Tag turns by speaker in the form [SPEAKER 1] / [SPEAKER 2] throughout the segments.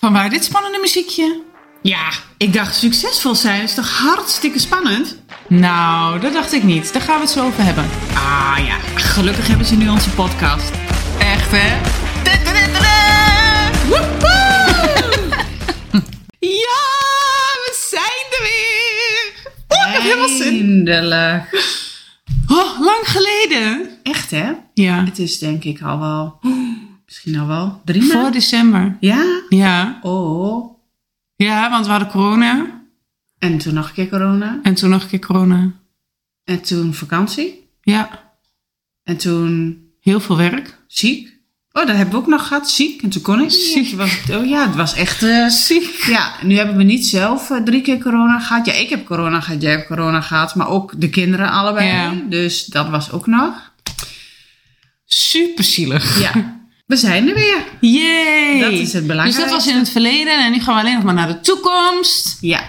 [SPEAKER 1] Van waar dit spannende muziekje?
[SPEAKER 2] Ja, ik dacht succesvol zijn is toch hartstikke spannend?
[SPEAKER 1] Nou, dat dacht ik niet. Daar gaan we het zo over hebben.
[SPEAKER 2] Ah ja, gelukkig hebben ze nu onze podcast.
[SPEAKER 1] Echt, hè? ja, we zijn er weer! Oh, ik heb helemaal zin.
[SPEAKER 2] Eindelijk.
[SPEAKER 1] Oh, lang geleden.
[SPEAKER 2] Echt hè?
[SPEAKER 1] Ja.
[SPEAKER 2] Het is denk ik al wel, misschien al wel drie
[SPEAKER 1] Voor
[SPEAKER 2] maanden.
[SPEAKER 1] december.
[SPEAKER 2] Ja?
[SPEAKER 1] Ja.
[SPEAKER 2] Oh.
[SPEAKER 1] Ja, want we hadden corona.
[SPEAKER 2] En toen nog een keer corona.
[SPEAKER 1] En toen nog een keer corona.
[SPEAKER 2] En toen vakantie.
[SPEAKER 1] Ja.
[SPEAKER 2] En toen
[SPEAKER 1] Heel veel werk.
[SPEAKER 2] ziek. Oh, dat hebben we ook nog gehad. Ziek. En toen kon ik.
[SPEAKER 1] Ziek.
[SPEAKER 2] Was, oh ja, het was echt eh,
[SPEAKER 1] Ziek.
[SPEAKER 2] Ja, nu hebben we niet zelf eh, drie keer corona gehad. Ja, ik heb corona gehad, jij hebt corona gehad. Maar ook de kinderen allebei.
[SPEAKER 1] Ja.
[SPEAKER 2] Dus dat was ook nog.
[SPEAKER 1] Super zielig.
[SPEAKER 2] Ja, we zijn er weer.
[SPEAKER 1] Yay!
[SPEAKER 2] Dat is het belangrijkste.
[SPEAKER 1] Dus dat was in het verleden en nu gaan we alleen nog maar naar de toekomst.
[SPEAKER 2] Ja.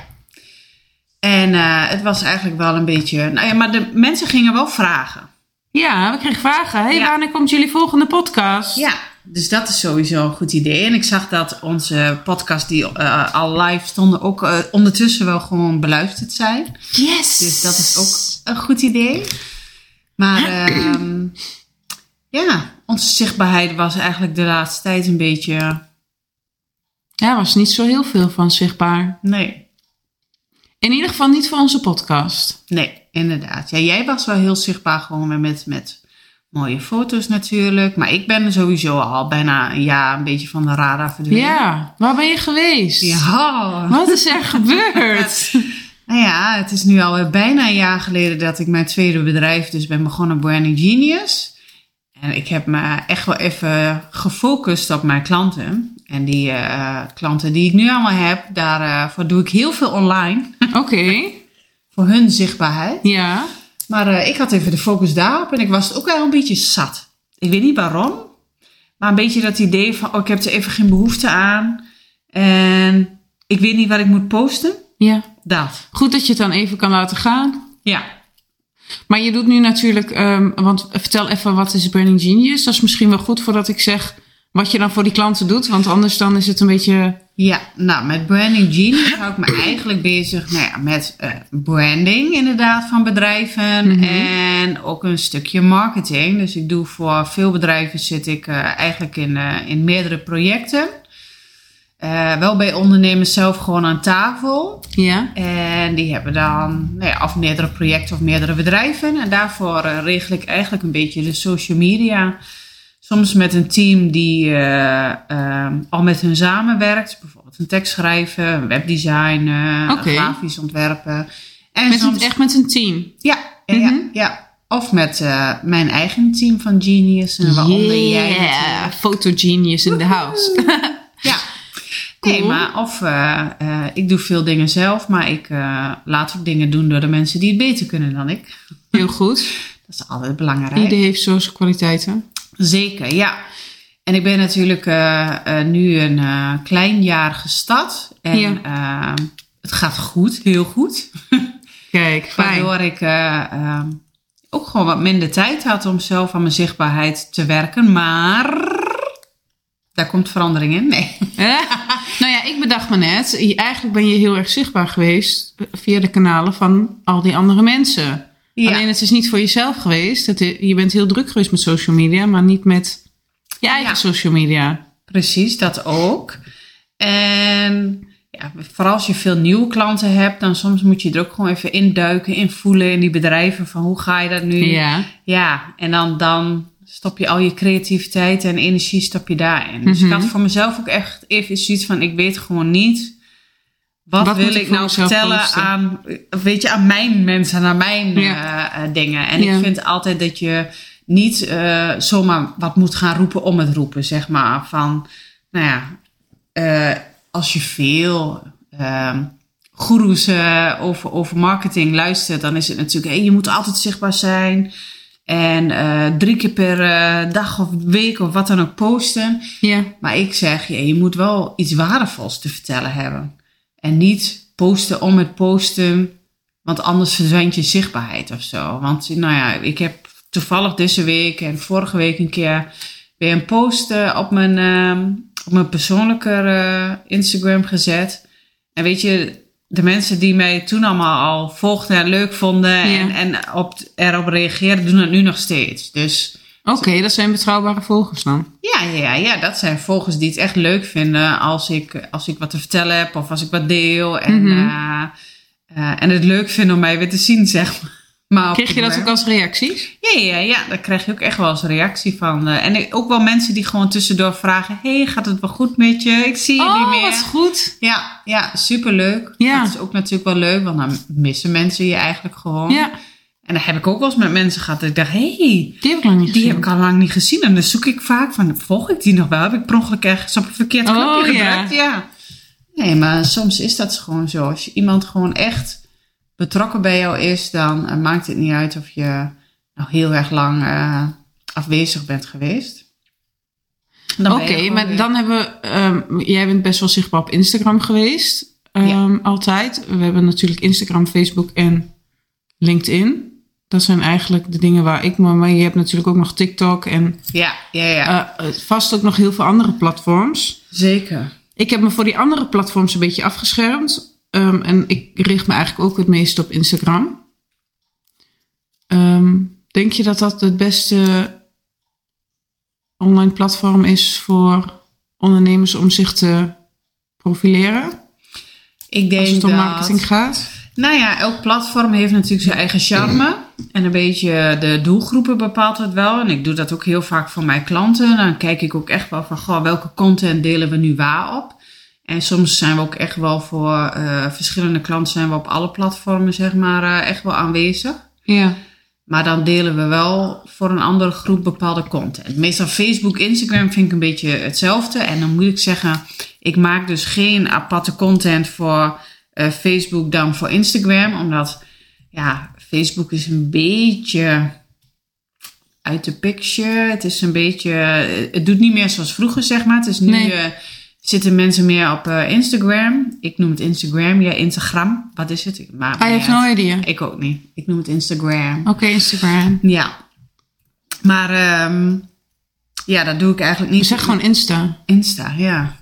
[SPEAKER 2] En eh, het was eigenlijk wel een beetje... Nou ja, maar de mensen gingen wel vragen.
[SPEAKER 1] Ja, we kregen vragen. Hey,
[SPEAKER 2] Ja.
[SPEAKER 1] wanneer komt jullie volgende podcast?
[SPEAKER 2] Ja, dus dat is sowieso een goed idee. En ik zag dat onze podcast die eh, al live stonden... ook eh, ondertussen wel gewoon beluisterd zijn.
[SPEAKER 1] Yes!
[SPEAKER 2] Dus dat is ook een goed idee. Maar ehm, ja, onze zichtbaarheid was eigenlijk de laatste tijd een beetje...
[SPEAKER 1] Ja, er was niet zo heel veel van zichtbaar.
[SPEAKER 2] Nee,
[SPEAKER 1] In ieder geval niet voor onze podcast.
[SPEAKER 2] nee, inderdaad. Ja, jij was wel heel zichtbaar gewoon weer met, met mooie foto's natuurlijk. Maar ik ben sowieso al bijna een jaar een beetje van de radar verdwenen.
[SPEAKER 1] Ja, waar ben je geweest?
[SPEAKER 2] Ja.
[SPEAKER 1] Wat is er gebeurd?
[SPEAKER 2] Nou ja, het is nu al bijna een jaar geleden dat ik mijn tweede bedrijf dus ben begonnen, Branding Genius. En ik heb me echt wel even gefocust op mijn klanten. En die eh, klanten die ik nu allemaal heb, daarvoor doe ik heel veel online.
[SPEAKER 1] Oké,
[SPEAKER 2] voor hun zichtbaarheid.
[SPEAKER 1] ja.
[SPEAKER 2] Maar eh, ik had even de focus daarop en ik was het ook wel een beetje zat. Ik weet niet waarom. Maar een beetje dat idee van, oh, ik heb er even geen behoefte aan. En ik weet niet waar ik moet posten.
[SPEAKER 1] Ja.
[SPEAKER 2] Dat.
[SPEAKER 1] Goed dat je het dan even kan laten gaan.
[SPEAKER 2] Ja.
[SPEAKER 1] Maar je doet nu natuurlijk, ehm, want vertel even wat is Burning Genius. Dat is misschien wel goed voordat ik zeg wat je dan voor die klanten doet. Want anders dan is het een beetje,
[SPEAKER 2] Ja, nou, met Branding Genius hou ik me eigenlijk bezig nou ja, met eh, branding inderdaad van bedrijven en ook een stukje marketing. Dus ik doe voor veel bedrijven zit ik eh, eigenlijk in, eh, in meerdere projecten. Eh, wel bij ondernemers zelf gewoon aan tafel.
[SPEAKER 1] ja.
[SPEAKER 2] En die hebben dan nou ja, of meerdere projecten of meerdere bedrijven. En daarvoor eh, regel ik eigenlijk een beetje de social media. Soms met een team die eh, ehm, al met hun samenwerkt. Bijvoorbeeld een tekst schrijven, webdesign, grafisch ontwerpen. En
[SPEAKER 1] Met
[SPEAKER 2] soms,
[SPEAKER 1] een, echt met een team.
[SPEAKER 2] ja, ja, ja, ja. Of met mijn eigen team van Genius. En waaronder jij natuurlijk.
[SPEAKER 1] Photogenius in the house.
[SPEAKER 2] Ja. Nee, maar of eh, eh, ik doe veel dingen zelf, maar ik eh, laat ook dingen doen door de mensen die het beter kunnen dan ik.
[SPEAKER 1] Heel goed.
[SPEAKER 2] Dat is altijd belangrijk.
[SPEAKER 1] Ieder heeft zo zijn kwaliteiten.
[SPEAKER 2] Zeker, ja. En ik ben natuurlijk nu een klein jaar gestart. En
[SPEAKER 1] Ja.
[SPEAKER 2] het gaat goed, heel goed.
[SPEAKER 1] Kijk, fijn.
[SPEAKER 2] Waardoor ik eh, eh, ook gewoon wat minder tijd had om zelf aan mijn zichtbaarheid te werken. Maar daar komt verandering in. Nee.
[SPEAKER 1] ik bedacht me net, eigenlijk ben je heel erg zichtbaar geweest via de kanalen van al die andere mensen.
[SPEAKER 2] Ja.
[SPEAKER 1] Alleen het is niet voor jezelf geweest. Het, je bent heel druk geweest met social media, maar niet met je eigen
[SPEAKER 2] Ja.
[SPEAKER 1] social media.
[SPEAKER 2] Precies, dat ook. En ja, vooral als je veel nieuwe klanten hebt, dan soms moet je er ook gewoon even induiken, invoelen in die bedrijven van hoe ga je dat nu?
[SPEAKER 1] Ja.
[SPEAKER 2] Ja, en dan, dan stop je al je creativiteit en energie stop je daarin. Dus
[SPEAKER 1] Mhm.
[SPEAKER 2] ik had voor mezelf ook echt even zoiets van, ik weet gewoon niet, wat, wil
[SPEAKER 1] ik
[SPEAKER 2] nou vertellen
[SPEAKER 1] posten?
[SPEAKER 2] aan, weet je, aan mijn mensen, aan mijn
[SPEAKER 1] Ja.
[SPEAKER 2] eh, eh, dingen. En
[SPEAKER 1] Ja.
[SPEAKER 2] ik vind altijd dat je niet eh, zomaar wat moet gaan roepen om het roepen, zeg maar. Van, nou ja, als je veel ehm goeroes over, over marketing luistert, dan is het natuurlijk, hey, je moet altijd zichtbaar zijn. En eh, drie keer per eh, dag of week of wat dan ook posten.
[SPEAKER 1] Ja.
[SPEAKER 2] Maar ik zeg je, je moet wel iets waardevols te vertellen hebben. En niet posten om het posten, want anders verdwijnt je zichtbaarheid of zo. Want nou ja, ik heb toevallig deze week en vorige week een keer weer een post eh, op mijn, ehm, op mijn persoonlijke Instagram gezet. En weet je, de mensen die mij toen allemaal al volgden en leuk vonden
[SPEAKER 1] Ja.
[SPEAKER 2] en, en op, erop reageerden, doen het nu nog steeds. Dus
[SPEAKER 1] Oké, dat zijn betrouwbare volgers dan.
[SPEAKER 2] ja, ja, ja, dat zijn volgers die het echt leuk vinden als ik, als ik wat te vertellen heb of als ik wat deel. En, eh, en het leuk vinden om mij weer te zien, zeg maar. Maar.
[SPEAKER 1] Kreeg je dat ook als reacties?
[SPEAKER 2] Ja, ja, ja, daar krijg je ook echt wel eens reactie van. eh. en ook wel mensen die gewoon tussendoor vragen: hey, gaat het wel goed met je? Ik zie je niet
[SPEAKER 1] Oh,
[SPEAKER 2] meer.
[SPEAKER 1] wat goed.
[SPEAKER 2] Ja, ja, superleuk.
[SPEAKER 1] Ja.
[SPEAKER 2] Dat is ook natuurlijk wel leuk, want dan missen mensen je eigenlijk gewoon.
[SPEAKER 1] Ja,
[SPEAKER 2] En dan heb ik ook wel eens met mensen gehad dat ik dacht: hey,
[SPEAKER 1] die heb ik lang niet
[SPEAKER 2] die heb ik al lang niet gezien. En dan zoek ik vaak van, volg ik die nog wel? Heb ik per ongeluk ergens op een verkeerd
[SPEAKER 1] Oh,
[SPEAKER 2] knopje
[SPEAKER 1] ja.
[SPEAKER 2] gedrukt? Ja. Nee, maar soms is dat gewoon zo. Als je iemand gewoon echt betrokken bij jou is, dan eh, maakt het niet uit of je nou heel erg lang eh, afwezig bent geweest.
[SPEAKER 1] Oké, maar
[SPEAKER 2] weer-
[SPEAKER 1] dan hebben we... ehm, jij bent best wel zichtbaar op Instagram geweest. ehm, Altijd. We hebben natuurlijk Instagram, Facebook en LinkedIn. Dat zijn eigenlijk de dingen waar ik... Maar, maar je hebt natuurlijk ook nog TikTok en
[SPEAKER 2] Ja, ja, ja.
[SPEAKER 1] eh, vast ook nog heel veel andere platforms.
[SPEAKER 2] Zeker.
[SPEAKER 1] Ik heb me voor die andere platforms een beetje afgeschermd. Ehm, en ik richt me eigenlijk ook het meest op Instagram. Ehm, denk je dat dat het beste online platform is voor ondernemers om zich te profileren?
[SPEAKER 2] Ik denk
[SPEAKER 1] Als het om
[SPEAKER 2] dat...
[SPEAKER 1] marketing gaat?
[SPEAKER 2] Nou ja, elk platform heeft natuurlijk zijn eigen charme. En een beetje de doelgroepen bepaalt het wel. En ik doe dat ook heel vaak voor mijn klanten. Dan kijk ik ook echt wel van, goh, welke content delen we nu waar op? En soms zijn we ook echt wel voor eh, verschillende klanten zijn we op alle platformen, zeg maar, eh, echt wel aanwezig.
[SPEAKER 1] Ja.
[SPEAKER 2] Maar dan delen we wel voor een andere groep bepaalde content. Meestal Facebook, Instagram vind ik een beetje hetzelfde. En dan moet ik zeggen, ik maak dus geen aparte content voor eh, Facebook dan voor Instagram. Omdat, ja, Facebook is een beetje uit de picture. Het is een beetje, het doet niet meer zoals vroeger, zeg maar. Het is nu,
[SPEAKER 1] Nee.
[SPEAKER 2] Zitten mensen meer op eh, Instagram. Ik noem het Instagram, ja, Instagram. Wat is het? Ik maak
[SPEAKER 1] I have no idea.
[SPEAKER 2] ik ook niet. Ik noem het Instagram.
[SPEAKER 1] Oké, Instagram.
[SPEAKER 2] Ja. Maar ehm, ja, dat doe ik eigenlijk niet.
[SPEAKER 1] Zeg gewoon Insta.
[SPEAKER 2] Insta, ja.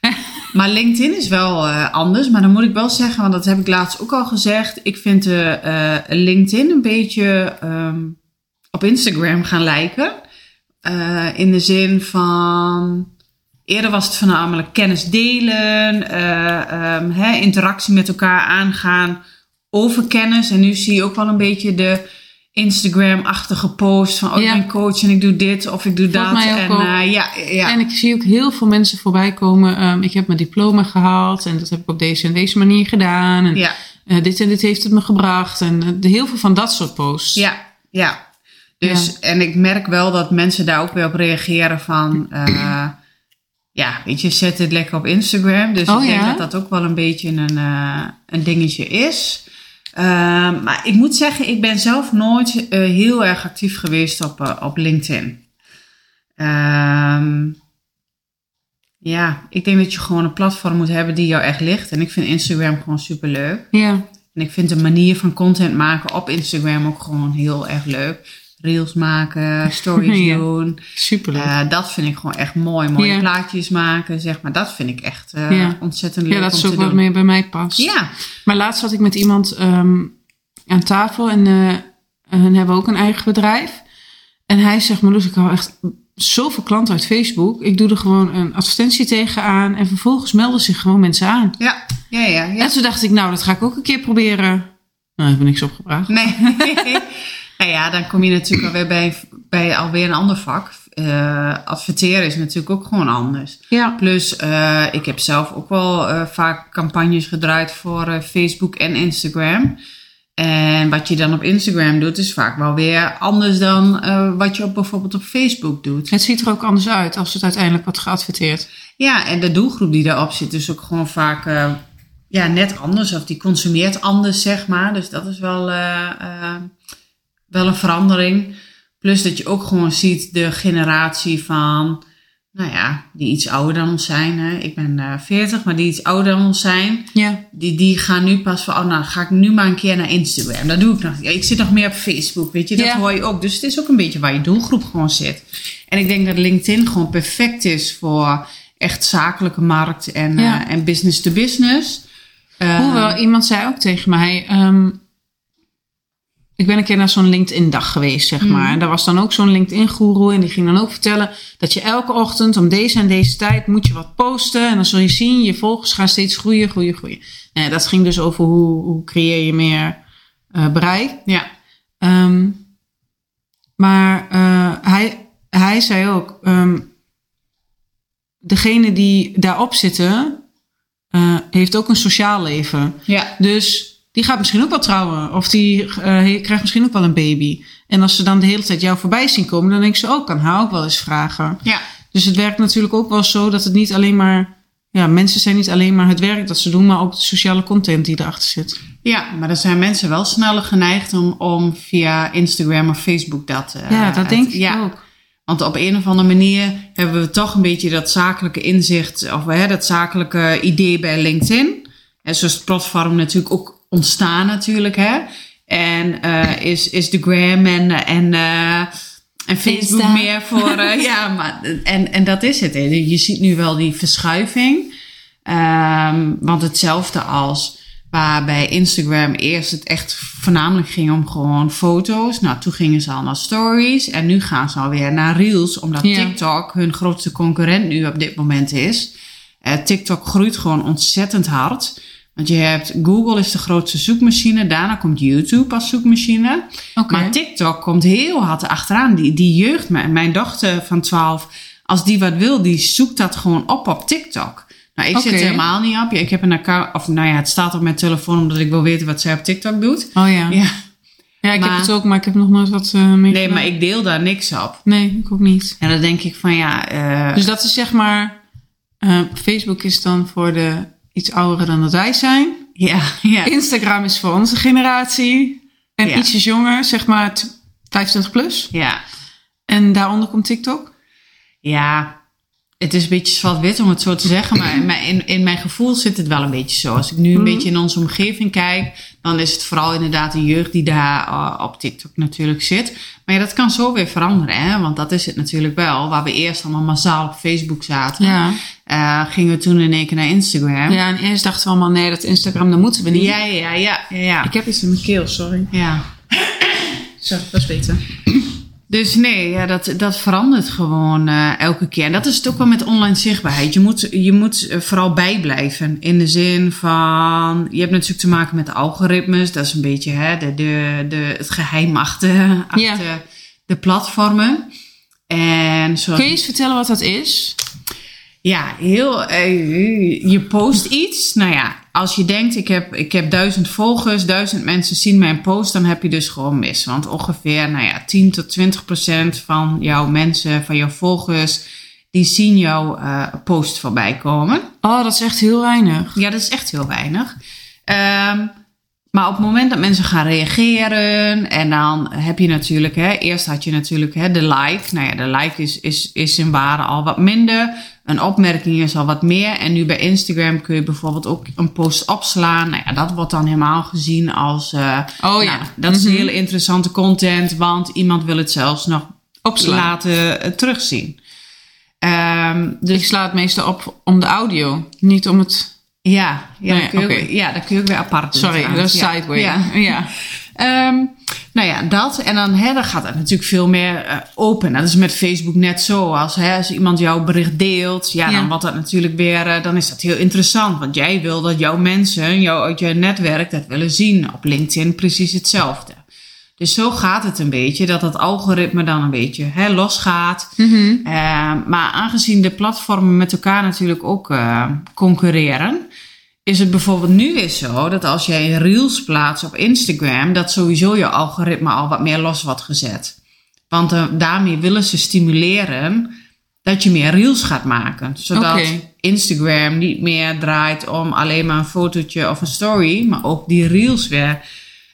[SPEAKER 2] maar LinkedIn is wel eh, anders. Maar dan moet ik wel zeggen, want dat heb ik laatst ook al gezegd. Ik vind eh, LinkedIn een beetje ehm, op Instagram gaan lijken. In de zin van... Eerder was het voornamelijk kennis delen, eh, ehm, interactie met elkaar aangaan over kennis. En nu zie je ook wel een beetje de Instagram-achtige post van... oh,
[SPEAKER 1] Ja.
[SPEAKER 2] ik ben coach en ik doe dit of ik doe dat. en eh, ja, ja.
[SPEAKER 1] En ik zie ook heel veel mensen voorbij komen. ehm, ik heb mijn diploma gehaald en dat heb ik op deze en deze manier gedaan. En
[SPEAKER 2] ja.
[SPEAKER 1] eh, dit en dit heeft het me gebracht. En heel veel van dat soort posts.
[SPEAKER 2] Ja, ja. Dus, en ik merk wel dat mensen daar ook weer op reageren van, ja, weet je, zet het lekker op Instagram. Dus
[SPEAKER 1] Oh,
[SPEAKER 2] ik denk
[SPEAKER 1] ja?
[SPEAKER 2] dat dat ook wel een beetje een, eh, een dingetje is. Ehm, maar ik moet zeggen, ik ben zelf nooit eh, heel erg actief geweest op, eh, op LinkedIn. Ehm, ja, ik denk dat je gewoon een platform moet hebben die jou echt ligt. En ik vind Instagram gewoon super leuk.
[SPEAKER 1] Ja.
[SPEAKER 2] En ik vind de manier van content maken op Instagram ook gewoon heel erg leuk. Reels maken, stories
[SPEAKER 1] Ja.
[SPEAKER 2] doen.
[SPEAKER 1] superleuk.
[SPEAKER 2] Eh, dat vind ik gewoon echt mooi. Mooie
[SPEAKER 1] Ja.
[SPEAKER 2] plaatjes maken, zeg maar. Dat vind ik echt eh,
[SPEAKER 1] Ja.
[SPEAKER 2] ontzettend leuk
[SPEAKER 1] ja, dat
[SPEAKER 2] om
[SPEAKER 1] is
[SPEAKER 2] te
[SPEAKER 1] ook wat
[SPEAKER 2] doen.
[SPEAKER 1] meer bij mij past.
[SPEAKER 2] Ja,
[SPEAKER 1] Maar laatst zat ik met iemand ehm, aan tafel en eh hun hebben ook een eigen bedrijf. En hij zegt, Marloes, ik hou echt zoveel klanten uit Facebook. Ik doe er gewoon een advertentie tegenaan en vervolgens melden zich gewoon mensen aan.
[SPEAKER 2] ja, ja, ja. ja.
[SPEAKER 1] En toen dacht ik, nou, dat ga ik ook een keer proberen. Nou, heb ik niks opgebracht.
[SPEAKER 2] Nee. nou ja, dan kom je natuurlijk alweer bij, bij alweer een ander vak. Eh, adverteren is natuurlijk ook gewoon anders.
[SPEAKER 1] Ja.
[SPEAKER 2] Plus, eh, ik heb zelf ook wel eh, vaak campagnes gedraaid voor Facebook en Instagram. En wat je dan op Instagram doet, is vaak wel weer anders dan wat je op, bijvoorbeeld op Facebook doet.
[SPEAKER 1] Het ziet er ook anders uit als het uiteindelijk wordt geadverteerd.
[SPEAKER 2] Ja, en de doelgroep die daarop zit is ook gewoon vaak ja, net anders. Of die consumeert anders, zeg maar. Dus dat is wel, wel een verandering. Plus dat je ook gewoon ziet de generatie van, nou ja, die iets ouder dan ons zijn. Hè. Ik ben eh 40, maar die iets ouder dan ons zijn.
[SPEAKER 1] Ja.
[SPEAKER 2] Die, die gaan nu pas van, oh nou ga ik nu maar een keer naar Instagram. Dat doe ik nog. Ja, ik zit nog meer op Facebook, weet je. Dat
[SPEAKER 1] Ja.
[SPEAKER 2] hoor je ook. Dus het is ook een beetje waar je doelgroep gewoon zit. En ik denk dat LinkedIn gewoon perfect is voor echt zakelijke markt en,
[SPEAKER 1] Ja.
[SPEAKER 2] eh, en business to business. Eh,
[SPEAKER 1] Hoewel, iemand zei ook tegen mij... ehm, ik ben een keer naar zo'n LinkedIn-dag geweest, zeg maar.
[SPEAKER 2] Mhm.
[SPEAKER 1] En daar was dan ook zo'n LinkedIn-goeroe. En die ging dan ook vertellen dat je elke ochtend om deze en deze tijd moet je wat posten. En dan zul je zien, je volgers gaan steeds groeien, groeien, groeien. Nou ja, dat ging dus over hoe, hoe creëer je meer eh, bereik.
[SPEAKER 2] Ja,
[SPEAKER 1] Ehm, maar eh, hij, hij zei ook, ehm degene die daarop zitten, eh, heeft ook een sociaal leven.
[SPEAKER 2] ja,
[SPEAKER 1] Dus die gaat misschien ook wel trouwen. Of die eh, krijgt misschien ook wel een baby. En als ze dan de hele tijd jou voorbij zien komen, dan denk ze ook, kan haar ook wel eens vragen.
[SPEAKER 2] ja.
[SPEAKER 1] Dus het werkt natuurlijk ook wel zo dat het niet alleen maar, ja, mensen zijn niet alleen maar het werk dat ze doen, maar ook de sociale content die erachter zit.
[SPEAKER 2] Ja, maar dan zijn mensen wel sneller geneigd om, om via Instagram of Facebook dat... eh,
[SPEAKER 1] ja, dat denk ik
[SPEAKER 2] ja.
[SPEAKER 1] ook.
[SPEAKER 2] Want op een of andere manier hebben we toch een beetje dat zakelijke inzicht, of hè, dat zakelijke idee bij LinkedIn. En zo is het platform natuurlijk ook ontstaan natuurlijk, hè. En eh, is, is de gram en, en, eh, en Facebook
[SPEAKER 1] Insta.
[SPEAKER 2] meer voor... eh, ja, maar, en, en dat is het. Je ziet nu wel die verschuiving. Ehm, want hetzelfde als waar bij Instagram eerst het echt voornamelijk ging om gewoon foto's. Nou, toen gingen ze al naar stories. En nu gaan ze alweer naar reels. Omdat
[SPEAKER 1] Ja.
[SPEAKER 2] TikTok hun grootste concurrent nu op dit moment is. TikTok groeit gewoon ontzettend hard. Want je hebt Google is de grootste zoekmachine. Daarna komt YouTube als zoekmachine. Maar TikTok komt heel hard achteraan. Die, die jeugd, mijn, mijn dochter van 12, als die wat wil, die zoekt dat gewoon op op TikTok. Nou, ik zit
[SPEAKER 1] Oké.
[SPEAKER 2] er helemaal niet op. Ik heb een account, of nou ja, het staat op mijn telefoon omdat ik wil weten wat zij op TikTok doet.
[SPEAKER 1] Oh ja.
[SPEAKER 2] Ja.
[SPEAKER 1] Ja, ik
[SPEAKER 2] Maar-
[SPEAKER 1] heb het ook, maar ik heb nog nooit wat eh mee
[SPEAKER 2] Nee,
[SPEAKER 1] gedaan.
[SPEAKER 2] maar ik deel daar niks op.
[SPEAKER 1] Nee, ik ook niet.
[SPEAKER 2] En dan denk ik van ja, eh,
[SPEAKER 1] Dus dat is zeg maar... eh, Facebook is dan voor de iets ouderen dan dat wij zijn.
[SPEAKER 2] ja, ja,
[SPEAKER 1] Instagram is voor onze generatie. En
[SPEAKER 2] Ja.
[SPEAKER 1] ietsjes jonger, zeg maar t- 25 plus.
[SPEAKER 2] ja.
[SPEAKER 1] En daaronder komt TikTok.
[SPEAKER 2] Ja, het is een beetje zwart-wit om het zo te zeggen, maar in in mijn gevoel zit het wel een beetje zo. Als ik nu een
[SPEAKER 1] Mhm.
[SPEAKER 2] beetje in onze omgeving kijk, dan is het vooral inderdaad de jeugd die daar eh, op TikTok natuurlijk zit. Maar ja, dat kan zo weer veranderen, hè? want dat is het natuurlijk wel. Waar we eerst allemaal massaal op Facebook zaten,
[SPEAKER 1] Ja.
[SPEAKER 2] eh, gingen we toen in één keer naar Instagram.
[SPEAKER 1] Ja, en eerst dachten we allemaal, nee, dat Instagram, dat moeten we niet.
[SPEAKER 2] ja, ja, ja. ja, ja.
[SPEAKER 1] Ik heb iets in mijn keel, sorry.
[SPEAKER 2] ja.
[SPEAKER 1] Zo, dat is beter.
[SPEAKER 2] Dus nee, ja, dat, dat verandert gewoon eh, elke keer. En dat is het ook wel met online zichtbaarheid. Je moet, je moet eh, vooral bijblijven. In de zin van, je hebt natuurlijk te maken met de algoritmes. Dat is een beetje hè, de, de, de, het geheim achter, achter
[SPEAKER 1] Ja.
[SPEAKER 2] de platformen. En zoals,
[SPEAKER 1] Kun je eens vertellen wat dat is?
[SPEAKER 2] ja, heel, eh, je post iets. Nou ja, als je denkt, ik heb, ik heb duizend volgers, duizend mensen zien mijn post, dan heb je dus gewoon mis. Want ongeveer, nou ja, 10 tot 20 procent van jouw mensen, van jouw volgers, die zien jouw eh, post voorbij komen.
[SPEAKER 1] Oh, dat is echt heel weinig.
[SPEAKER 2] Ja, dat is echt heel weinig. Ehm, maar op het moment dat mensen gaan reageren en dan heb je natuurlijk, hè, eerst had je natuurlijk hè, de like. Nou ja, de like is, is, is in waarde al wat minder. Een opmerking is al wat meer. En nu bij Instagram kun je bijvoorbeeld ook een post opslaan. Nou ja, dat wordt dan helemaal gezien als, eh,
[SPEAKER 1] Oh ja.
[SPEAKER 2] nou, dat is
[SPEAKER 1] Mhm.
[SPEAKER 2] hele interessante content, want iemand wil het zelfs nog
[SPEAKER 1] Opslaan.
[SPEAKER 2] laten eh, terugzien. Ehm, dus
[SPEAKER 1] Ik sla het meestal op om de audio, niet om het...
[SPEAKER 2] ja, ja,
[SPEAKER 1] Nee,
[SPEAKER 2] dan kun je ook-
[SPEAKER 1] oké.
[SPEAKER 2] ja, dat kun je ook weer apart doen.
[SPEAKER 1] Sorry, dat is
[SPEAKER 2] Ja.
[SPEAKER 1] sideway.
[SPEAKER 2] Ja.
[SPEAKER 1] ja.
[SPEAKER 2] Ehm, nou ja, dat. En dan, hè, dan gaat het natuurlijk veel meer eh, open. Dat is met Facebook net zo. Als, hè, als iemand jouw bericht deelt, ja,
[SPEAKER 1] Ja.
[SPEAKER 2] dan wordt dat natuurlijk weer, eh, dan is dat heel interessant. Want jij wil dat jouw mensen, jou, uit je netwerk, dat willen zien. Op LinkedIn precies hetzelfde. Dus zo gaat het een beetje, dat dat algoritme dan een beetje hè, losgaat.
[SPEAKER 1] Mhm.
[SPEAKER 2] Ehm, maar aangezien de platformen met elkaar natuurlijk ook eh, concurreren, is het bijvoorbeeld nu weer zo dat als jij reels plaatst op Instagram, dat sowieso je algoritme al wat meer los wordt gezet. Want eh, daarmee willen ze stimuleren dat je meer reels gaat maken. Zodat. Instagram niet meer draait om alleen maar een fotootje of een story, maar ook die reels weer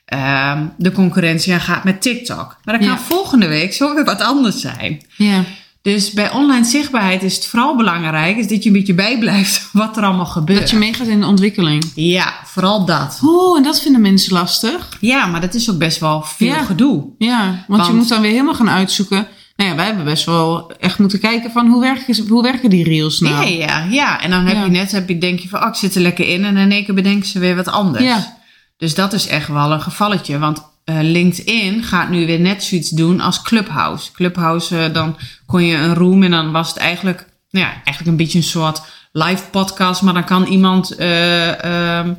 [SPEAKER 2] ehm, de concurrentie aan gaat met TikTok. Maar dat kan
[SPEAKER 1] Ja.
[SPEAKER 2] volgende week zo weer wat anders zijn.
[SPEAKER 1] Ja.
[SPEAKER 2] Dus bij online zichtbaarheid is het vooral belangrijk is dat je een beetje bijblijft wat er allemaal gebeurt.
[SPEAKER 1] Dat je meegaat in de ontwikkeling.
[SPEAKER 2] Ja, vooral dat.
[SPEAKER 1] Oh, en dat vinden mensen lastig.
[SPEAKER 2] Ja, maar dat is ook best wel veel
[SPEAKER 1] Ja.
[SPEAKER 2] gedoe.
[SPEAKER 1] Ja, want, je moet dan weer helemaal gaan uitzoeken. Nou ja, wij hebben best wel echt moeten kijken van hoe werken, hoe werken die reels nou?
[SPEAKER 2] Ja, ja, ja. En dan heb
[SPEAKER 1] Ja.
[SPEAKER 2] je net, heb je, denk je van, oh, ik zit er lekker in. En in één keer bedenken ze weer wat anders.
[SPEAKER 1] Ja.
[SPEAKER 2] Dus dat is echt wel een gevalletje. Want eh, LinkedIn gaat nu weer net zoiets doen als Clubhouse. Clubhouse, eh, dan kon je een room en dan was het eigenlijk, nou ja, eigenlijk een beetje een soort live podcast. Maar dan kan iemand eh, ehm,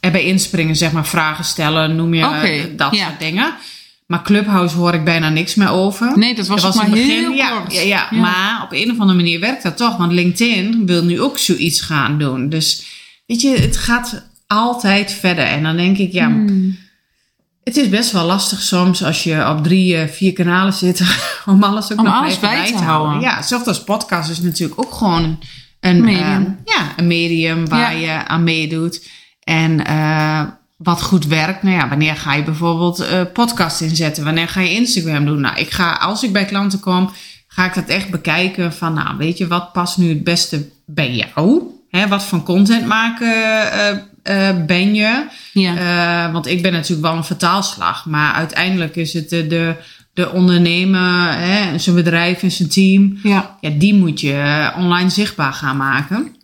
[SPEAKER 2] erbij inspringen, zeg maar, vragen stellen, noem je dat soort dingen. Maar Clubhouse hoor ik bijna niks meer over.
[SPEAKER 1] Nee, dat was,
[SPEAKER 2] Dat
[SPEAKER 1] maar
[SPEAKER 2] het
[SPEAKER 1] heel
[SPEAKER 2] ja,
[SPEAKER 1] kort.
[SPEAKER 2] Ja, ja, maar op een of andere manier werkt dat toch. Want LinkedIn wil nu ook zoiets gaan doen. Dus weet je, het gaat altijd verder. En dan denk ik, ja,
[SPEAKER 1] Hmm.
[SPEAKER 2] Het is best wel lastig soms als je op drie, eh, vier kanalen zit. om alles ook
[SPEAKER 1] Om
[SPEAKER 2] nog
[SPEAKER 1] alles
[SPEAKER 2] even
[SPEAKER 1] bij te houden.
[SPEAKER 2] Ja, zelfs als podcast is natuurlijk ook gewoon een
[SPEAKER 1] Medium.
[SPEAKER 2] ehm, ja, een medium waar je aan meedoet. En eh, wat goed werkt. Nou ja, wanneer ga je bijvoorbeeld eh podcast inzetten? Wanneer ga je Instagram doen? Nou, ik ga, als ik bij klanten kom, ga ik dat echt bekijken van, nou, weet je, wat past nu het beste bij jou? Hè, wat voor content maken eh, ben je?
[SPEAKER 1] Ja.
[SPEAKER 2] Eh, want ik ben natuurlijk wel een vertaalslag. Maar uiteindelijk is het de, de, de ondernemer, hè, zijn bedrijf en zijn team.
[SPEAKER 1] ja.
[SPEAKER 2] Ja, die moet je online zichtbaar gaan maken.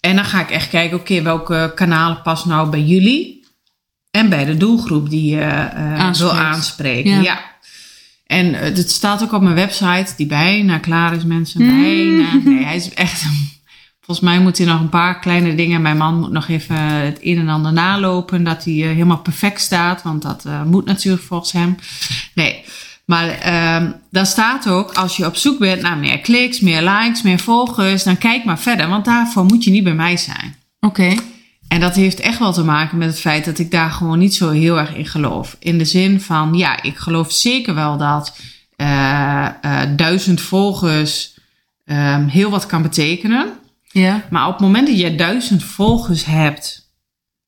[SPEAKER 2] En dan ga ik echt kijken, oké, welke kanalen passen nou bij jullie? En bij de doelgroep die je eh, wil aanspreken.
[SPEAKER 1] Ja.
[SPEAKER 2] Ja. En het staat ook op mijn website, die bijna klaar is, mensen.
[SPEAKER 1] Mm.
[SPEAKER 2] Bijna. Nee, hij is echt... Volgens mij moet hij nog een paar kleine dingen. Mijn man moet nog even het een en ander nalopen. Dat hij eh, helemaal perfect staat. Want dat eh, moet natuurlijk volgens hem. Nee, maar ehm daar staat ook... Als je op zoek bent naar meer kliks, meer likes, meer volgers... Dan kijk maar verder. Want daarvoor moet je niet bij mij zijn.
[SPEAKER 1] Oké.
[SPEAKER 2] En dat heeft echt wel te maken met het feit dat ik daar gewoon niet zo heel erg in geloof. In de zin van, ja, ik geloof zeker wel dat eh, duizend volgers ehm, heel wat kan betekenen.
[SPEAKER 1] Ja.
[SPEAKER 2] Maar op het moment dat je duizend volgers hebt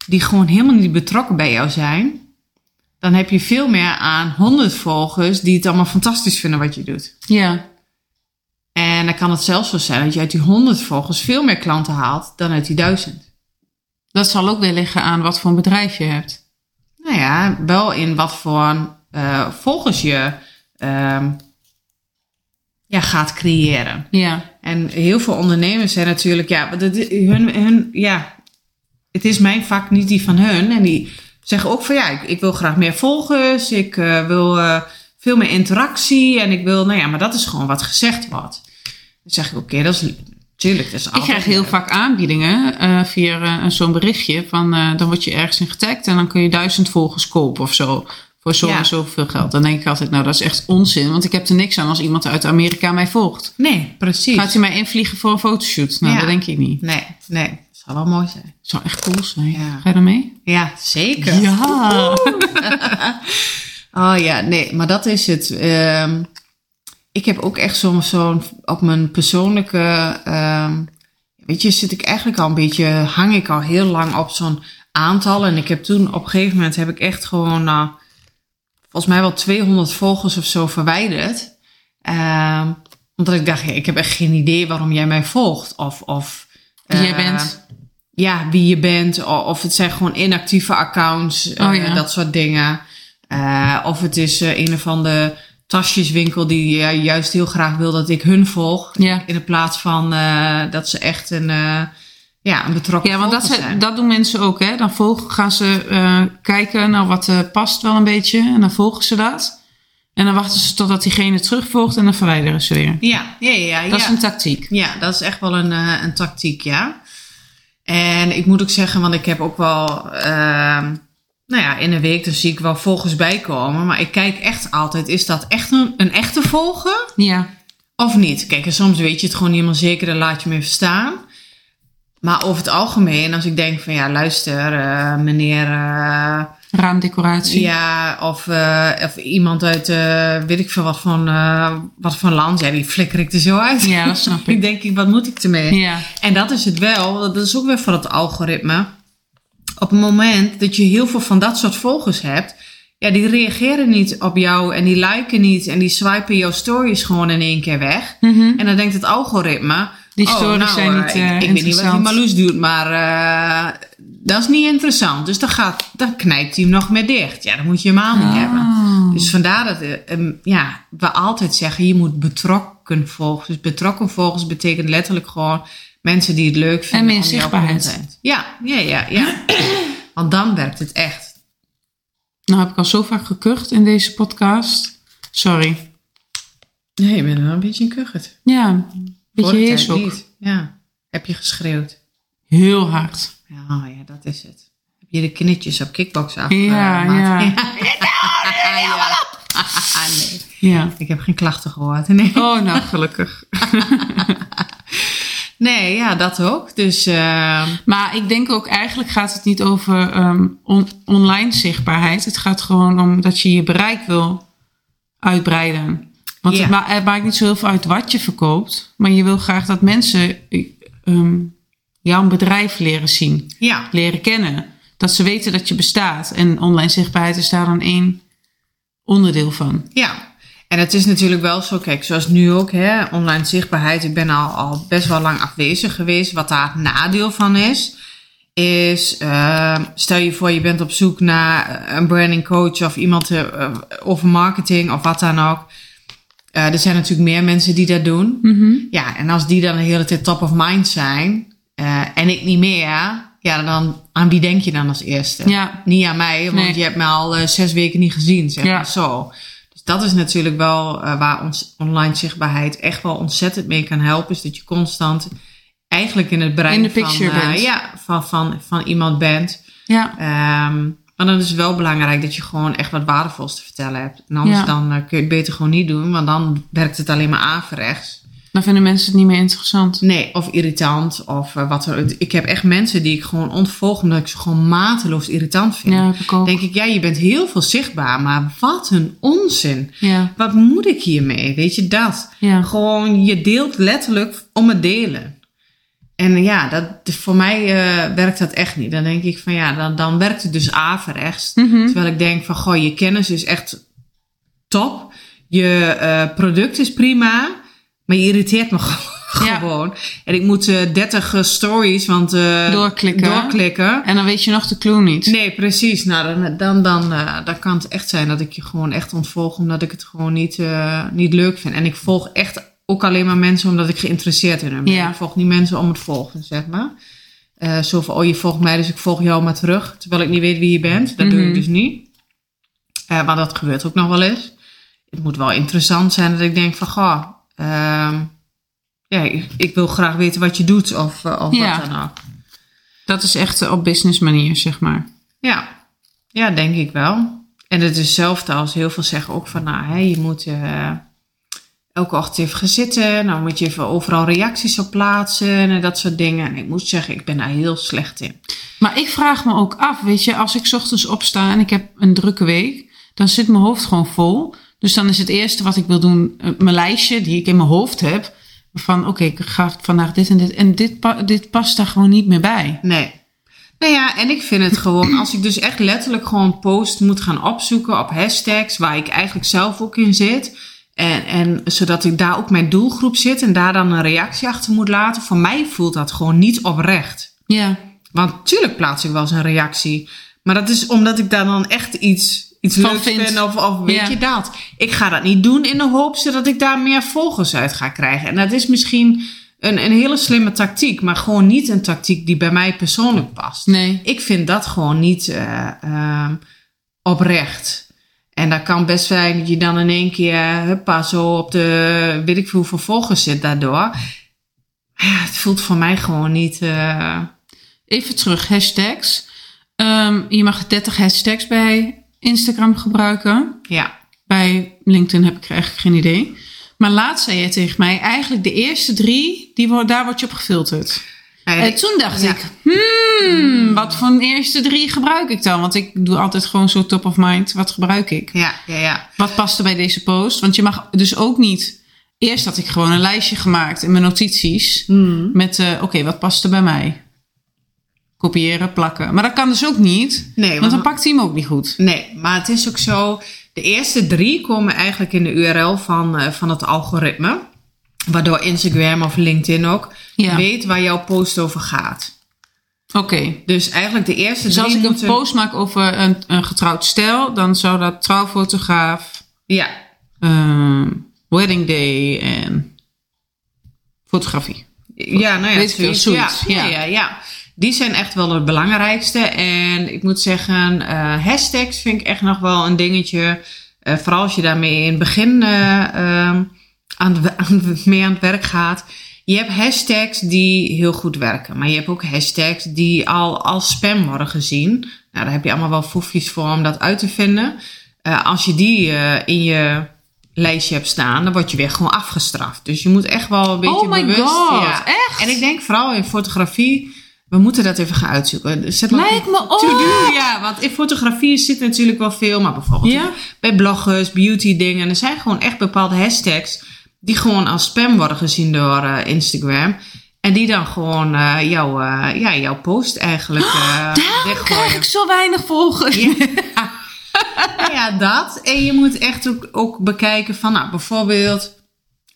[SPEAKER 2] die gewoon helemaal niet betrokken bij jou zijn, dan heb je veel meer aan honderd volgers die het allemaal fantastisch vinden wat je doet.
[SPEAKER 1] Ja.
[SPEAKER 2] En dan kan het zelfs zo zijn dat je uit die honderd volgers veel meer klanten haalt dan uit die duizend.
[SPEAKER 1] Dat zal ook weer liggen aan wat voor een bedrijf je hebt.
[SPEAKER 2] Nou ja, wel in wat voor eh volgers je ehm, ja, gaat creëren.
[SPEAKER 1] Ja.
[SPEAKER 2] En heel veel ondernemers zijn natuurlijk, ja, dat, hun, hun, ja, het is mijn vak, niet die van hun. En die zeggen ook van ja, ik, ik wil graag meer volgers, ik eh, wil eh, veel meer interactie en ik wil, nou ja, maar dat is gewoon wat gezegd wordt. Dan zeg ik, oké, dat is natuurlijk, dat is
[SPEAKER 1] Ik krijg heel
[SPEAKER 2] leuk.
[SPEAKER 1] vaak aanbiedingen eh, via zo'n berichtje van dan word je ergens in getagd en dan kun je duizend volgers kopen of zo. Voor zo
[SPEAKER 2] Ja.
[SPEAKER 1] en zoveel geld. Dan denk ik altijd, nou dat is echt onzin. Want ik heb er niks aan als iemand uit Amerika mij volgt.
[SPEAKER 2] Nee, precies.
[SPEAKER 1] Gaat hij mij invliegen voor een fotoshoot? Nou,
[SPEAKER 2] Ja.
[SPEAKER 1] dat denk ik niet.
[SPEAKER 2] Nee, nee, dat zou wel mooi zijn.
[SPEAKER 1] Zou echt cool zijn.
[SPEAKER 2] Ja.
[SPEAKER 1] Ga je er mee?
[SPEAKER 2] Ja, zeker.
[SPEAKER 1] Ja.
[SPEAKER 2] Oh ja, nee, maar dat is het. Ehm, ik heb ook echt soms zo'n op mijn persoonlijke. ehm, weet je, zit ik eigenlijk al een beetje. hang ik al heel lang op zo'n aantal. En ik heb toen op een gegeven moment heb ik echt gewoon. nou, volgens mij wel 200 volgers of zo verwijderd. Ehm, omdat ik dacht, ja, ik heb echt geen idee waarom jij mij volgt. Of. of
[SPEAKER 1] Wie jij
[SPEAKER 2] eh,
[SPEAKER 1] bent.
[SPEAKER 2] ja, wie je bent. o- Of het zijn gewoon inactieve accounts. eh,
[SPEAKER 1] Oh ja.
[SPEAKER 2] Dat soort dingen. Eh, of het is eh, een of andere tasjeswinkel die eh, juist heel graag wil dat ik hun volg.
[SPEAKER 1] Ja.
[SPEAKER 2] In de plaats van eh, dat ze echt een, eh, ja, een betrokken
[SPEAKER 1] Ja, want dat, zijn, dat doen mensen ook. Hè? Dan volgen, gaan ze eh, kijken naar wat eh, past wel een beetje. En dan volgen ze dat. En dan wachten ze totdat diegene terugvolgt en dan verwijderen ze weer.
[SPEAKER 2] Ja, ja, ja. ja,
[SPEAKER 1] Dat
[SPEAKER 2] ja.
[SPEAKER 1] is een tactiek.
[SPEAKER 2] Ja, dat is echt wel een, eh, een tactiek, ja. En ik moet ook zeggen, want ik heb ook wel, ehm, nou ja, in een week dan zie ik wel volgers bijkomen. Maar ik kijk echt altijd, is dat echt een, een echte volger
[SPEAKER 1] Ja.
[SPEAKER 2] of niet? Kijk, en soms weet je het gewoon niet helemaal zeker, dan laat je me even staan. Maar over het algemeen, als ik denk van ja, luister, eh, meneer, eh,
[SPEAKER 1] Raamdecoratie.
[SPEAKER 2] ja, of, eh, of iemand uit, weet ik veel wat van, wat van land, ja, die flikker ik er zo uit.
[SPEAKER 1] Ja, dat snap
[SPEAKER 2] ik
[SPEAKER 1] ik.
[SPEAKER 2] denk, ik, wat moet ik ermee?
[SPEAKER 1] Ja.
[SPEAKER 2] En dat is het wel, dat is ook weer voor het algoritme. Op het moment dat je heel veel van dat soort volgers hebt, ja, die reageren niet op jou en die liken niet en die swipen jouw stories gewoon in één keer weg.
[SPEAKER 1] Mhm.
[SPEAKER 2] En dan denkt het algoritme,
[SPEAKER 1] Die
[SPEAKER 2] Oh,
[SPEAKER 1] stories
[SPEAKER 2] nou,
[SPEAKER 1] zijn
[SPEAKER 2] eh,
[SPEAKER 1] niet
[SPEAKER 2] ik,
[SPEAKER 1] eh
[SPEAKER 2] ik weet niet wat die. Marloes doet, maar eh, dat is niet interessant. Dus dan, gaat, dan knijpt hij hem nog meer dicht. Ja, dat moet je niet hebben.
[SPEAKER 1] Oh.
[SPEAKER 2] Dus vandaar dat eh, ehm, ja, we altijd zeggen, je moet betrokken volgen. Dus betrokken volgers betekent letterlijk gewoon mensen die het leuk vinden.
[SPEAKER 1] meer
[SPEAKER 2] om jouw
[SPEAKER 1] zichtbaarheid.
[SPEAKER 2] Ja, ja, ja, ja. Want dan werkt het echt.
[SPEAKER 1] Nou heb ik al zo vaak gekucht in deze podcast. Sorry.
[SPEAKER 2] Nee, je bent wel een beetje een kuchert.
[SPEAKER 1] Ja,
[SPEAKER 2] tijd
[SPEAKER 1] ook.
[SPEAKER 2] niet. Ja. Heb je geschreeuwd?
[SPEAKER 1] Heel hard.
[SPEAKER 2] Ja, ja, dat is het. Heb je de knitjes op kickbox af?
[SPEAKER 1] Ja, ja.
[SPEAKER 2] ja. nee,
[SPEAKER 1] Ja.
[SPEAKER 2] ik heb geen klachten gehoord. Nee,
[SPEAKER 1] Oh, nou gelukkig.
[SPEAKER 2] nee ja, dat ook. Dus eh,
[SPEAKER 1] Maar ik denk ook, eigenlijk gaat het niet over ehm, on- online zichtbaarheid. Het gaat gewoon om dat je je bereik wil uitbreiden. Want
[SPEAKER 2] Ja.
[SPEAKER 1] het, ma- het maakt niet zo heel veel uit wat je verkoopt. Maar je wil graag dat mensen ehm, jouw bedrijf leren zien,
[SPEAKER 2] ja,
[SPEAKER 1] leren kennen. Dat ze weten dat je bestaat. En online zichtbaarheid is daar dan één onderdeel van.
[SPEAKER 2] ja. En het is natuurlijk wel zo, kijk, zoals nu ook, hè, online zichtbaarheid. Ik ben al, al best wel lang afwezig geweest. Wat daar het nadeel van is, is eh, stel je voor je bent op zoek naar een branding coach of iemand eh, eh, over marketing of wat dan ook. Eh, er zijn natuurlijk meer mensen die dat doen. Ja, en als die dan de hele tijd top of mind zijn eh, en ik niet meer, ja, dan aan wie denk je dan als eerste?
[SPEAKER 1] Ja.
[SPEAKER 2] Niet aan mij, want
[SPEAKER 1] Nee.
[SPEAKER 2] je hebt me al eh, zes weken niet gezien, zeg
[SPEAKER 1] Ja.
[SPEAKER 2] maar zo. Dus dat is natuurlijk wel waar ons online zichtbaarheid echt wel ontzettend mee kan helpen. Is dat je constant eigenlijk in het brein
[SPEAKER 1] In
[SPEAKER 2] van, ja, van, van, van iemand bent.
[SPEAKER 1] Ja,
[SPEAKER 2] Ehm, maar dan is het wel belangrijk dat je gewoon echt wat waardevols te vertellen hebt. En anders
[SPEAKER 1] Ja.
[SPEAKER 2] dan eh, kun je het beter gewoon niet doen, want dan werkt het alleen maar averechts.
[SPEAKER 1] dan vinden mensen het niet meer interessant.
[SPEAKER 2] Nee, of irritant. Of eh, wat er, ik heb echt mensen die ik gewoon ontvolg omdat ik ze gewoon mateloos irritant vind.
[SPEAKER 1] Ja, heb ik ook.
[SPEAKER 2] denk ik, ja, je bent heel veel zichtbaar, maar wat een onzin.
[SPEAKER 1] Ja,
[SPEAKER 2] Wat moet ik hiermee? Weet je dat?
[SPEAKER 1] ja.
[SPEAKER 2] Gewoon, je deelt letterlijk om het delen. En ja, dat, voor mij eh, werkt dat echt niet. Dan denk ik van ja, dan, dan werkt het dus averechts.
[SPEAKER 1] Mhm.
[SPEAKER 2] Terwijl ik denk van, goh, je kennis is echt top. Je eh, product is prima, maar je irriteert me
[SPEAKER 1] Ja.
[SPEAKER 2] gewoon. En ik moet eh 30 eh, stories, want
[SPEAKER 1] Doorklikken.
[SPEAKER 2] doorklikken.
[SPEAKER 1] En dan weet je nog de clue niet.
[SPEAKER 2] Nee, precies. Nou, dan, dan, dan, dan kan het echt zijn dat ik je gewoon echt ontvolg, omdat ik het gewoon niet, niet leuk vind. En ik volg echt ook alleen maar mensen omdat ik geïnteresseerd in hen ben.
[SPEAKER 1] Ja.
[SPEAKER 2] Ik volg niet mensen om het volgen, zeg maar. Eh, zo van, oh, je volgt mij, dus ik volg jou maar terug. Terwijl ik niet weet wie je bent. Dat doe
[SPEAKER 1] Mhm.
[SPEAKER 2] ik dus niet. Eh, maar dat gebeurt ook nog wel eens. Het moet wel interessant zijn dat ik denk van, goh, ehm, ja, ik, ik wil graag weten wat je doet of, eh, of
[SPEAKER 1] Ja.
[SPEAKER 2] wat dan ook.
[SPEAKER 1] Dat is echt op business manier, zeg maar.
[SPEAKER 2] Ja, ja, denk ik wel. En het is hetzelfde als heel veel zeggen ook van, nou, hè, je moet eh, elke ochtend even gaan zitten. Nou moet je even overal reacties op plaatsen en dat soort dingen. En ik moet zeggen, ik ben daar heel slecht in.
[SPEAKER 1] Maar ik vraag me ook af, weet je, als ik 's ochtends opsta en ik heb een drukke week, dan zit mijn hoofd gewoon vol. Dus dan is het eerste wat ik wil doen, eh, mijn lijstje die ik in mijn hoofd heb, van oké, ik ga vandaag dit en dit. En dit, dit past daar gewoon niet meer bij.
[SPEAKER 2] Nee. Nou ja, en ik vind het gewoon, als ik dus echt letterlijk gewoon post moet gaan opzoeken op hashtags, waar ik eigenlijk zelf ook in zit. En, en zodat ik daar ook mijn doelgroep zit en daar dan een reactie achter moet laten. Voor mij voelt dat gewoon niet oprecht.
[SPEAKER 1] Ja,
[SPEAKER 2] Want tuurlijk plaats ik wel eens een reactie. Maar dat is omdat ik daar dan echt iets, iets
[SPEAKER 1] Van
[SPEAKER 2] leuks
[SPEAKER 1] vind.
[SPEAKER 2] Of, of weet
[SPEAKER 1] Ja.
[SPEAKER 2] je dat. Ik ga dat niet doen in de hoop zodat ik daar meer volgers uit ga krijgen. En dat is misschien een, een hele slimme tactiek. Maar gewoon niet een tactiek die bij mij persoonlijk past.
[SPEAKER 1] nee.
[SPEAKER 2] Ik vind dat gewoon niet eh, ehm, oprecht. En dat kan best zijn dat je dan in één keer huppa, zo op de weet ik veel hoeveel volgers zit daardoor. Ja, het voelt voor mij gewoon niet... eh,
[SPEAKER 1] Even terug, hashtags. Ehm, je mag 30 hashtags bij Instagram gebruiken.
[SPEAKER 2] ja.
[SPEAKER 1] Bij LinkedIn heb ik eigenlijk geen idee. Maar laatst zei je tegen mij, eigenlijk de eerste drie, die, daar word je op gefilterd.
[SPEAKER 2] Nou ja,
[SPEAKER 1] En toen dacht
[SPEAKER 2] ja.
[SPEAKER 1] ik, hmm, wat voor een eerste drie gebruik ik dan? Want ik doe altijd gewoon zo top of mind, wat gebruik ik?
[SPEAKER 2] Ja, ja, ja.
[SPEAKER 1] Wat past er bij deze post? Want je mag dus ook niet... Eerst had ik gewoon een lijstje gemaakt in mijn notities.
[SPEAKER 2] Hmm.
[SPEAKER 1] Met, eh, oké, wat past er bij mij? Kopiëren, plakken. Maar dat kan dus ook niet.
[SPEAKER 2] Nee,
[SPEAKER 1] Want
[SPEAKER 2] want-
[SPEAKER 1] dan pakt hij hem ook niet goed.
[SPEAKER 2] Nee, maar het is ook zo. De eerste drie komen eigenlijk in de URL van, eh, van het algoritme. Waardoor Instagram of LinkedIn ook
[SPEAKER 1] Ja.
[SPEAKER 2] weet waar jouw post over gaat.
[SPEAKER 1] Oké.
[SPEAKER 2] Dus eigenlijk de eerste
[SPEAKER 1] Dus als ik een post maak over een, een getrouwd stel, dan zou dat trouwfotograaf,
[SPEAKER 2] Ja,
[SPEAKER 1] ehm, wedding day en fotografie.
[SPEAKER 2] ja, nou ja,
[SPEAKER 1] zoiets,
[SPEAKER 2] Ja,
[SPEAKER 1] ja.
[SPEAKER 2] ja. Ja, ja. Die zijn echt wel het belangrijkste. En ik moet zeggen, eh, hashtags vind ik echt nog wel een dingetje. Eh, vooral als je daarmee in het begin eh, ehm, aan, aan, mee aan het werk gaat. Je hebt hashtags die heel goed werken. Maar je hebt ook hashtags die al als spam worden gezien. Nou, daar heb je allemaal wel foefjes voor om dat uit te vinden. Eh, als je die eh, in je lijstje hebt staan, dan word je weer gewoon afgestraft. Dus je moet echt wel een beetje
[SPEAKER 1] Oh my
[SPEAKER 2] bewust...
[SPEAKER 1] god,
[SPEAKER 2] ja.
[SPEAKER 1] echt?
[SPEAKER 2] En ik denk vooral in fotografie, we moeten dat even gaan uitzoeken. Dus Zet
[SPEAKER 1] Lijkt me
[SPEAKER 2] to
[SPEAKER 1] op.
[SPEAKER 2] do, ja, want in fotografie zit natuurlijk wel veel, maar bijvoorbeeld
[SPEAKER 1] Ja?
[SPEAKER 2] bij bloggers, beauty dingen. Er zijn gewoon echt bepaalde hashtags die gewoon als spam worden gezien door eh, Instagram. En die dan gewoon eh, jouw, eh, ja, jouw post eigenlijk
[SPEAKER 1] Daarom
[SPEAKER 2] weggooien.
[SPEAKER 1] krijg ik zo weinig volgers.
[SPEAKER 2] Ja. Nou ja, dat. En je moet echt ook, ook bekijken van, nou, bijvoorbeeld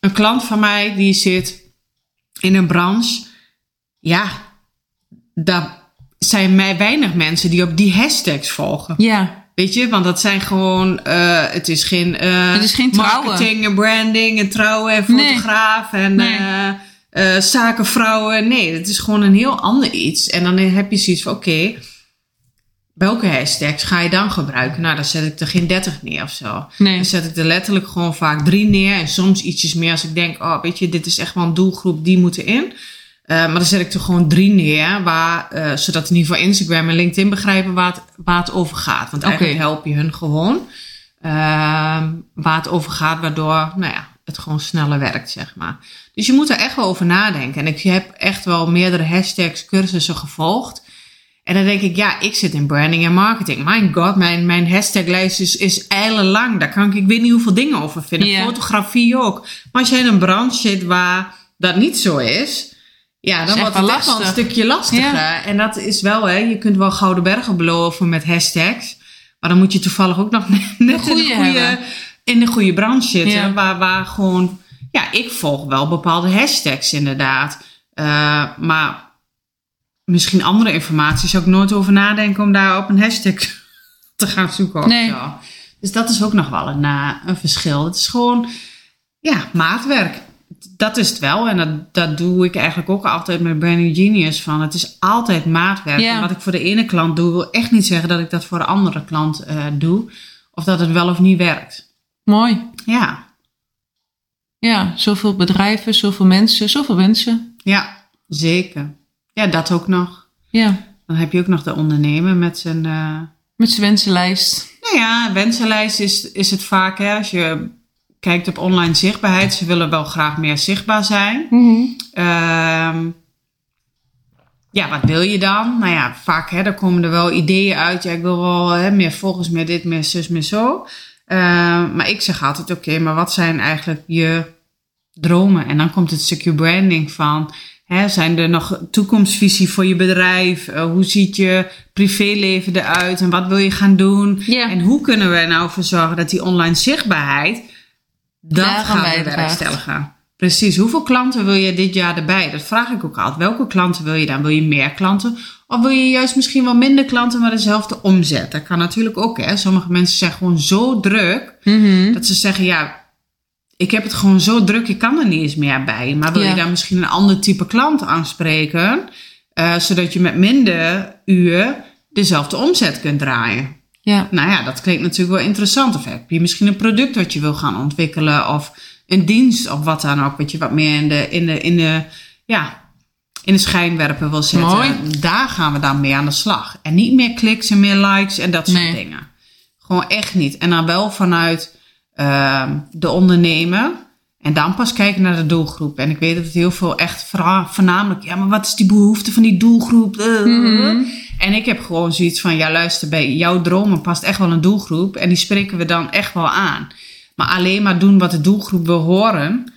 [SPEAKER 2] een klant van mij die zit in een branche. Ja, daar zijn mij weinig mensen die op die hashtags volgen.
[SPEAKER 1] Ja.
[SPEAKER 2] Weet je, want dat zijn gewoon, eh, het is geen,
[SPEAKER 1] Het is geen trouwen.
[SPEAKER 2] marketing en branding en trouwen en
[SPEAKER 1] Nee.
[SPEAKER 2] fotograaf en
[SPEAKER 1] Nee.
[SPEAKER 2] eh, zakenvrouwen. Nee, het is gewoon een heel ander iets. En dan heb je zoiets van, oké, welke hashtags ga je dan gebruiken? Nou, dan zet ik er geen 30 neer of zo.
[SPEAKER 1] Nee.
[SPEAKER 2] Dan zet ik er letterlijk gewoon vaak drie neer en soms ietsjes meer als ik denk, oh, weet je, dit is echt wel een doelgroep, die moeten in. Eh, maar dan zet ik er gewoon drie neer, waar, eh, zodat in ieder geval Instagram en LinkedIn begrijpen waar het, waar het over gaat. Want eigenlijk
[SPEAKER 1] Oké.
[SPEAKER 2] help je hun gewoon ehm, waar het over gaat, waardoor nou ja, het gewoon sneller werkt, zeg maar. Dus je moet er echt wel over nadenken. En ik heb echt wel meerdere hashtags, cursussen gevolgd. En dan denk ik, ja, ik zit in branding en marketing. My god, mijn, mijn hashtaglijst is, is eilenlang. Daar kan ik, ik weet niet hoeveel dingen over vinden. Fotografie ook. Maar als jij in een branche zit waar dat niet zo is... Ja, dan wordt het echt wel een
[SPEAKER 1] lastig.
[SPEAKER 2] stukje lastiger.
[SPEAKER 1] Ja.
[SPEAKER 2] En dat is wel, hè, je kunt wel gouden bergen beloven met hashtags. Maar dan moet je toevallig ook nog net in de
[SPEAKER 1] goede
[SPEAKER 2] in de goede branche zitten.
[SPEAKER 1] Ja.
[SPEAKER 2] Waar, waar gewoon, ja, ik volg wel bepaalde hashtags inderdaad. Eh, maar misschien andere informatie zou ik nooit over nadenken om daar op een hashtag te gaan zoeken. Of
[SPEAKER 1] Nee.
[SPEAKER 2] zo. Dus dat is ook nog wel een, eh, een verschil. Het is gewoon, ja, maatwerk. Dat is het wel. En dat, dat doe ik eigenlijk ook altijd met Branding Genius. Van het is altijd maatwerk.
[SPEAKER 1] Ja.
[SPEAKER 2] En wat ik voor de ene klant doe, wil echt niet zeggen dat ik dat voor de andere klant eh, doe. Of dat het wel of niet werkt.
[SPEAKER 1] Mooi.
[SPEAKER 2] Ja,
[SPEAKER 1] Ja, zoveel bedrijven, zoveel mensen, zoveel mensen.
[SPEAKER 2] ja, zeker. Ja, dat ook nog.
[SPEAKER 1] Ja,
[SPEAKER 2] Dan heb je ook nog de ondernemer met zijn... eh,
[SPEAKER 1] met zijn wensenlijst.
[SPEAKER 2] Nou ja, wensenlijst is, is het vaak. Hè, als je kijkt op online zichtbaarheid. Ze willen wel graag meer zichtbaar zijn. Ehm, ja, wat wil je dan? Nou ja, vaak hè, daar komen er wel ideeën uit. Ja, ik wil wel hè, meer volgers, meer dit, meer zus, meer zo. Ehm, maar ik zeg altijd, oké, maar wat zijn eigenlijk je dromen? En dan komt het stukje branding van... Hè, zijn er nog toekomstvisie voor je bedrijf? Eh, hoe ziet je privéleven eruit? En wat wil je gaan doen? En hoe kunnen we er nou voor zorgen dat die online zichtbaarheid... dat gaan we
[SPEAKER 1] bijdraagt.
[SPEAKER 2] bewerkstelligen? Precies. Hoeveel klanten wil je dit jaar erbij? Dat vraag ik ook altijd. Welke klanten wil je dan? Wil je meer klanten? Of wil je juist misschien wel minder klanten, maar dezelfde omzet? Dat kan natuurlijk ook. Hè? Sommige mensen zijn gewoon zo druk
[SPEAKER 1] Mhm.
[SPEAKER 2] dat ze zeggen: Ja, ik heb het gewoon zo druk, ik kan er niet eens meer bij. Maar wil
[SPEAKER 1] Ja.
[SPEAKER 2] je dan misschien een ander type klant aanspreken, eh, zodat je met minder uur dezelfde omzet kunt draaien?
[SPEAKER 1] Ja.
[SPEAKER 2] Nou ja, dat klinkt natuurlijk wel interessant. Of heb je misschien een product wat je wil gaan ontwikkelen, of een dienst of wat dan ook, wat je wat meer in de, in de, in de, ja, in de schijnwerpen wil zetten.
[SPEAKER 1] Mooi.
[SPEAKER 2] Daar gaan we dan mee aan de slag. En niet meer kliks en meer likes en dat soort
[SPEAKER 1] Nee.
[SPEAKER 2] dingen. Gewoon echt niet. En dan wel vanuit ehm, de ondernemer. En dan pas kijken naar de doelgroep. En ik weet dat het heel veel echt voornamelijk... Ja, maar wat is die behoefte van die doelgroep? Eh,
[SPEAKER 1] Mhm.
[SPEAKER 2] En ik heb gewoon zoiets van... Ja, luister, bij jouw dromen past echt wel een doelgroep. En die spreken we dan echt wel aan. Maar alleen maar doen wat de doelgroep wil horen...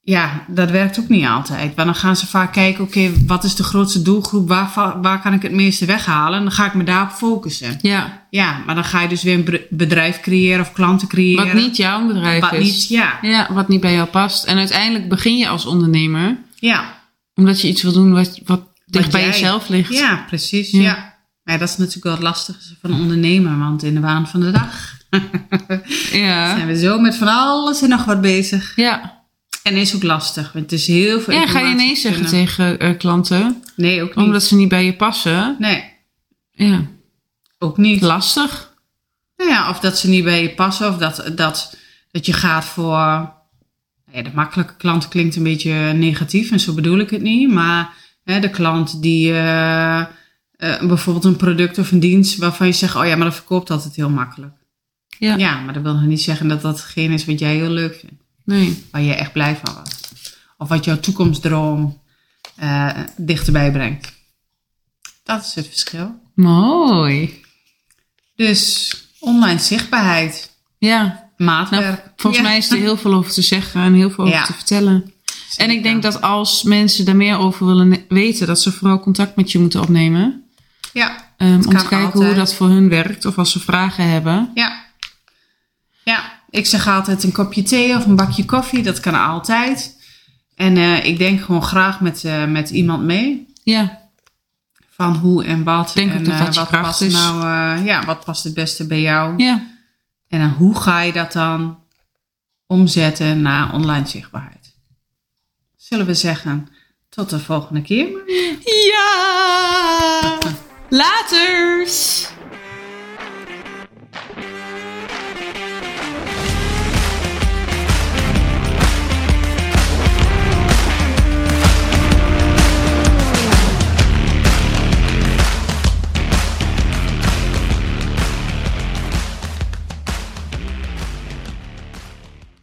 [SPEAKER 2] ja, dat werkt ook niet altijd. Want dan gaan ze vaak kijken, oké, wat is de grootste doelgroep? Waar, waar kan ik het meeste weghalen? En dan ga ik me daarop focussen.
[SPEAKER 1] Ja,
[SPEAKER 2] Ja, maar dan ga je dus weer een bedrijf creëren of klanten creëren.
[SPEAKER 1] wat niet jouw bedrijf
[SPEAKER 2] Wat
[SPEAKER 1] is.
[SPEAKER 2] niet, ja.
[SPEAKER 1] Ja, wat niet bij jou past. En uiteindelijk begin je als ondernemer
[SPEAKER 2] Ja,
[SPEAKER 1] omdat je iets wil doen wat, wat dicht bij
[SPEAKER 2] jij-
[SPEAKER 1] jezelf ligt.
[SPEAKER 2] ja precies.
[SPEAKER 1] Ja.
[SPEAKER 2] Ja. Maar dat is natuurlijk wel het lastigste van ondernemen, want in de waan van de dag
[SPEAKER 1] Ja.
[SPEAKER 2] zijn we zo met van alles en nog wat bezig.
[SPEAKER 1] Ja.
[SPEAKER 2] En is ook lastig, want het is heel veel
[SPEAKER 1] ja, ga je nee zeggen
[SPEAKER 2] kunnen-
[SPEAKER 1] tegen eh, klanten
[SPEAKER 2] Nee, ook niet.
[SPEAKER 1] omdat ze niet bij je passen?
[SPEAKER 2] Nee,
[SPEAKER 1] Ja,
[SPEAKER 2] ook niet.
[SPEAKER 1] lastig.
[SPEAKER 2] Nou ja, of dat ze niet bij je passen, of dat, dat, dat je gaat voor. Ja, de makkelijke klant klinkt een beetje negatief en zo bedoel ik het niet. Maar hè, de klant die eh, eh, bijvoorbeeld een product of een dienst waarvan je zegt: Oh ja, maar dat verkoopt altijd heel makkelijk.
[SPEAKER 1] Ja.
[SPEAKER 2] Ja, maar dat wil nog niet zeggen dat dat hetgeen is wat jij heel leuk vindt,
[SPEAKER 1] Nee.
[SPEAKER 2] waar je echt blij van was. Of wat jouw toekomstdroom eh, dichterbij brengt. Dat is het verschil.
[SPEAKER 1] Mooi.
[SPEAKER 2] Dus online zichtbaarheid,
[SPEAKER 1] Ja,
[SPEAKER 2] maatwerk.
[SPEAKER 1] nou, volgens
[SPEAKER 2] Ja.
[SPEAKER 1] mij is er heel veel over te zeggen en heel veel over
[SPEAKER 2] Ja.
[SPEAKER 1] te vertellen. En ik denk dat als mensen daar meer over willen weten, dat ze vooral contact met je moeten opnemen.
[SPEAKER 2] Ja,
[SPEAKER 1] ehm, om te kijken
[SPEAKER 2] altijd.
[SPEAKER 1] hoe dat voor hun werkt of als ze vragen hebben.
[SPEAKER 2] ja. Ja, ik zeg altijd een kopje thee of een bakje koffie, dat kan altijd. En eh, ik denk gewoon graag met, eh, met iemand mee.
[SPEAKER 1] Ja,
[SPEAKER 2] Van hoe en wat.
[SPEAKER 1] denk
[SPEAKER 2] en
[SPEAKER 1] je
[SPEAKER 2] wat past
[SPEAKER 1] is.
[SPEAKER 2] nou, ja, wat past het beste bij jou?
[SPEAKER 1] ja.
[SPEAKER 2] En hoe ga je dat dan omzetten naar online zichtbaarheid? Zullen we zeggen, tot de volgende keer.
[SPEAKER 1] Ja! Laters!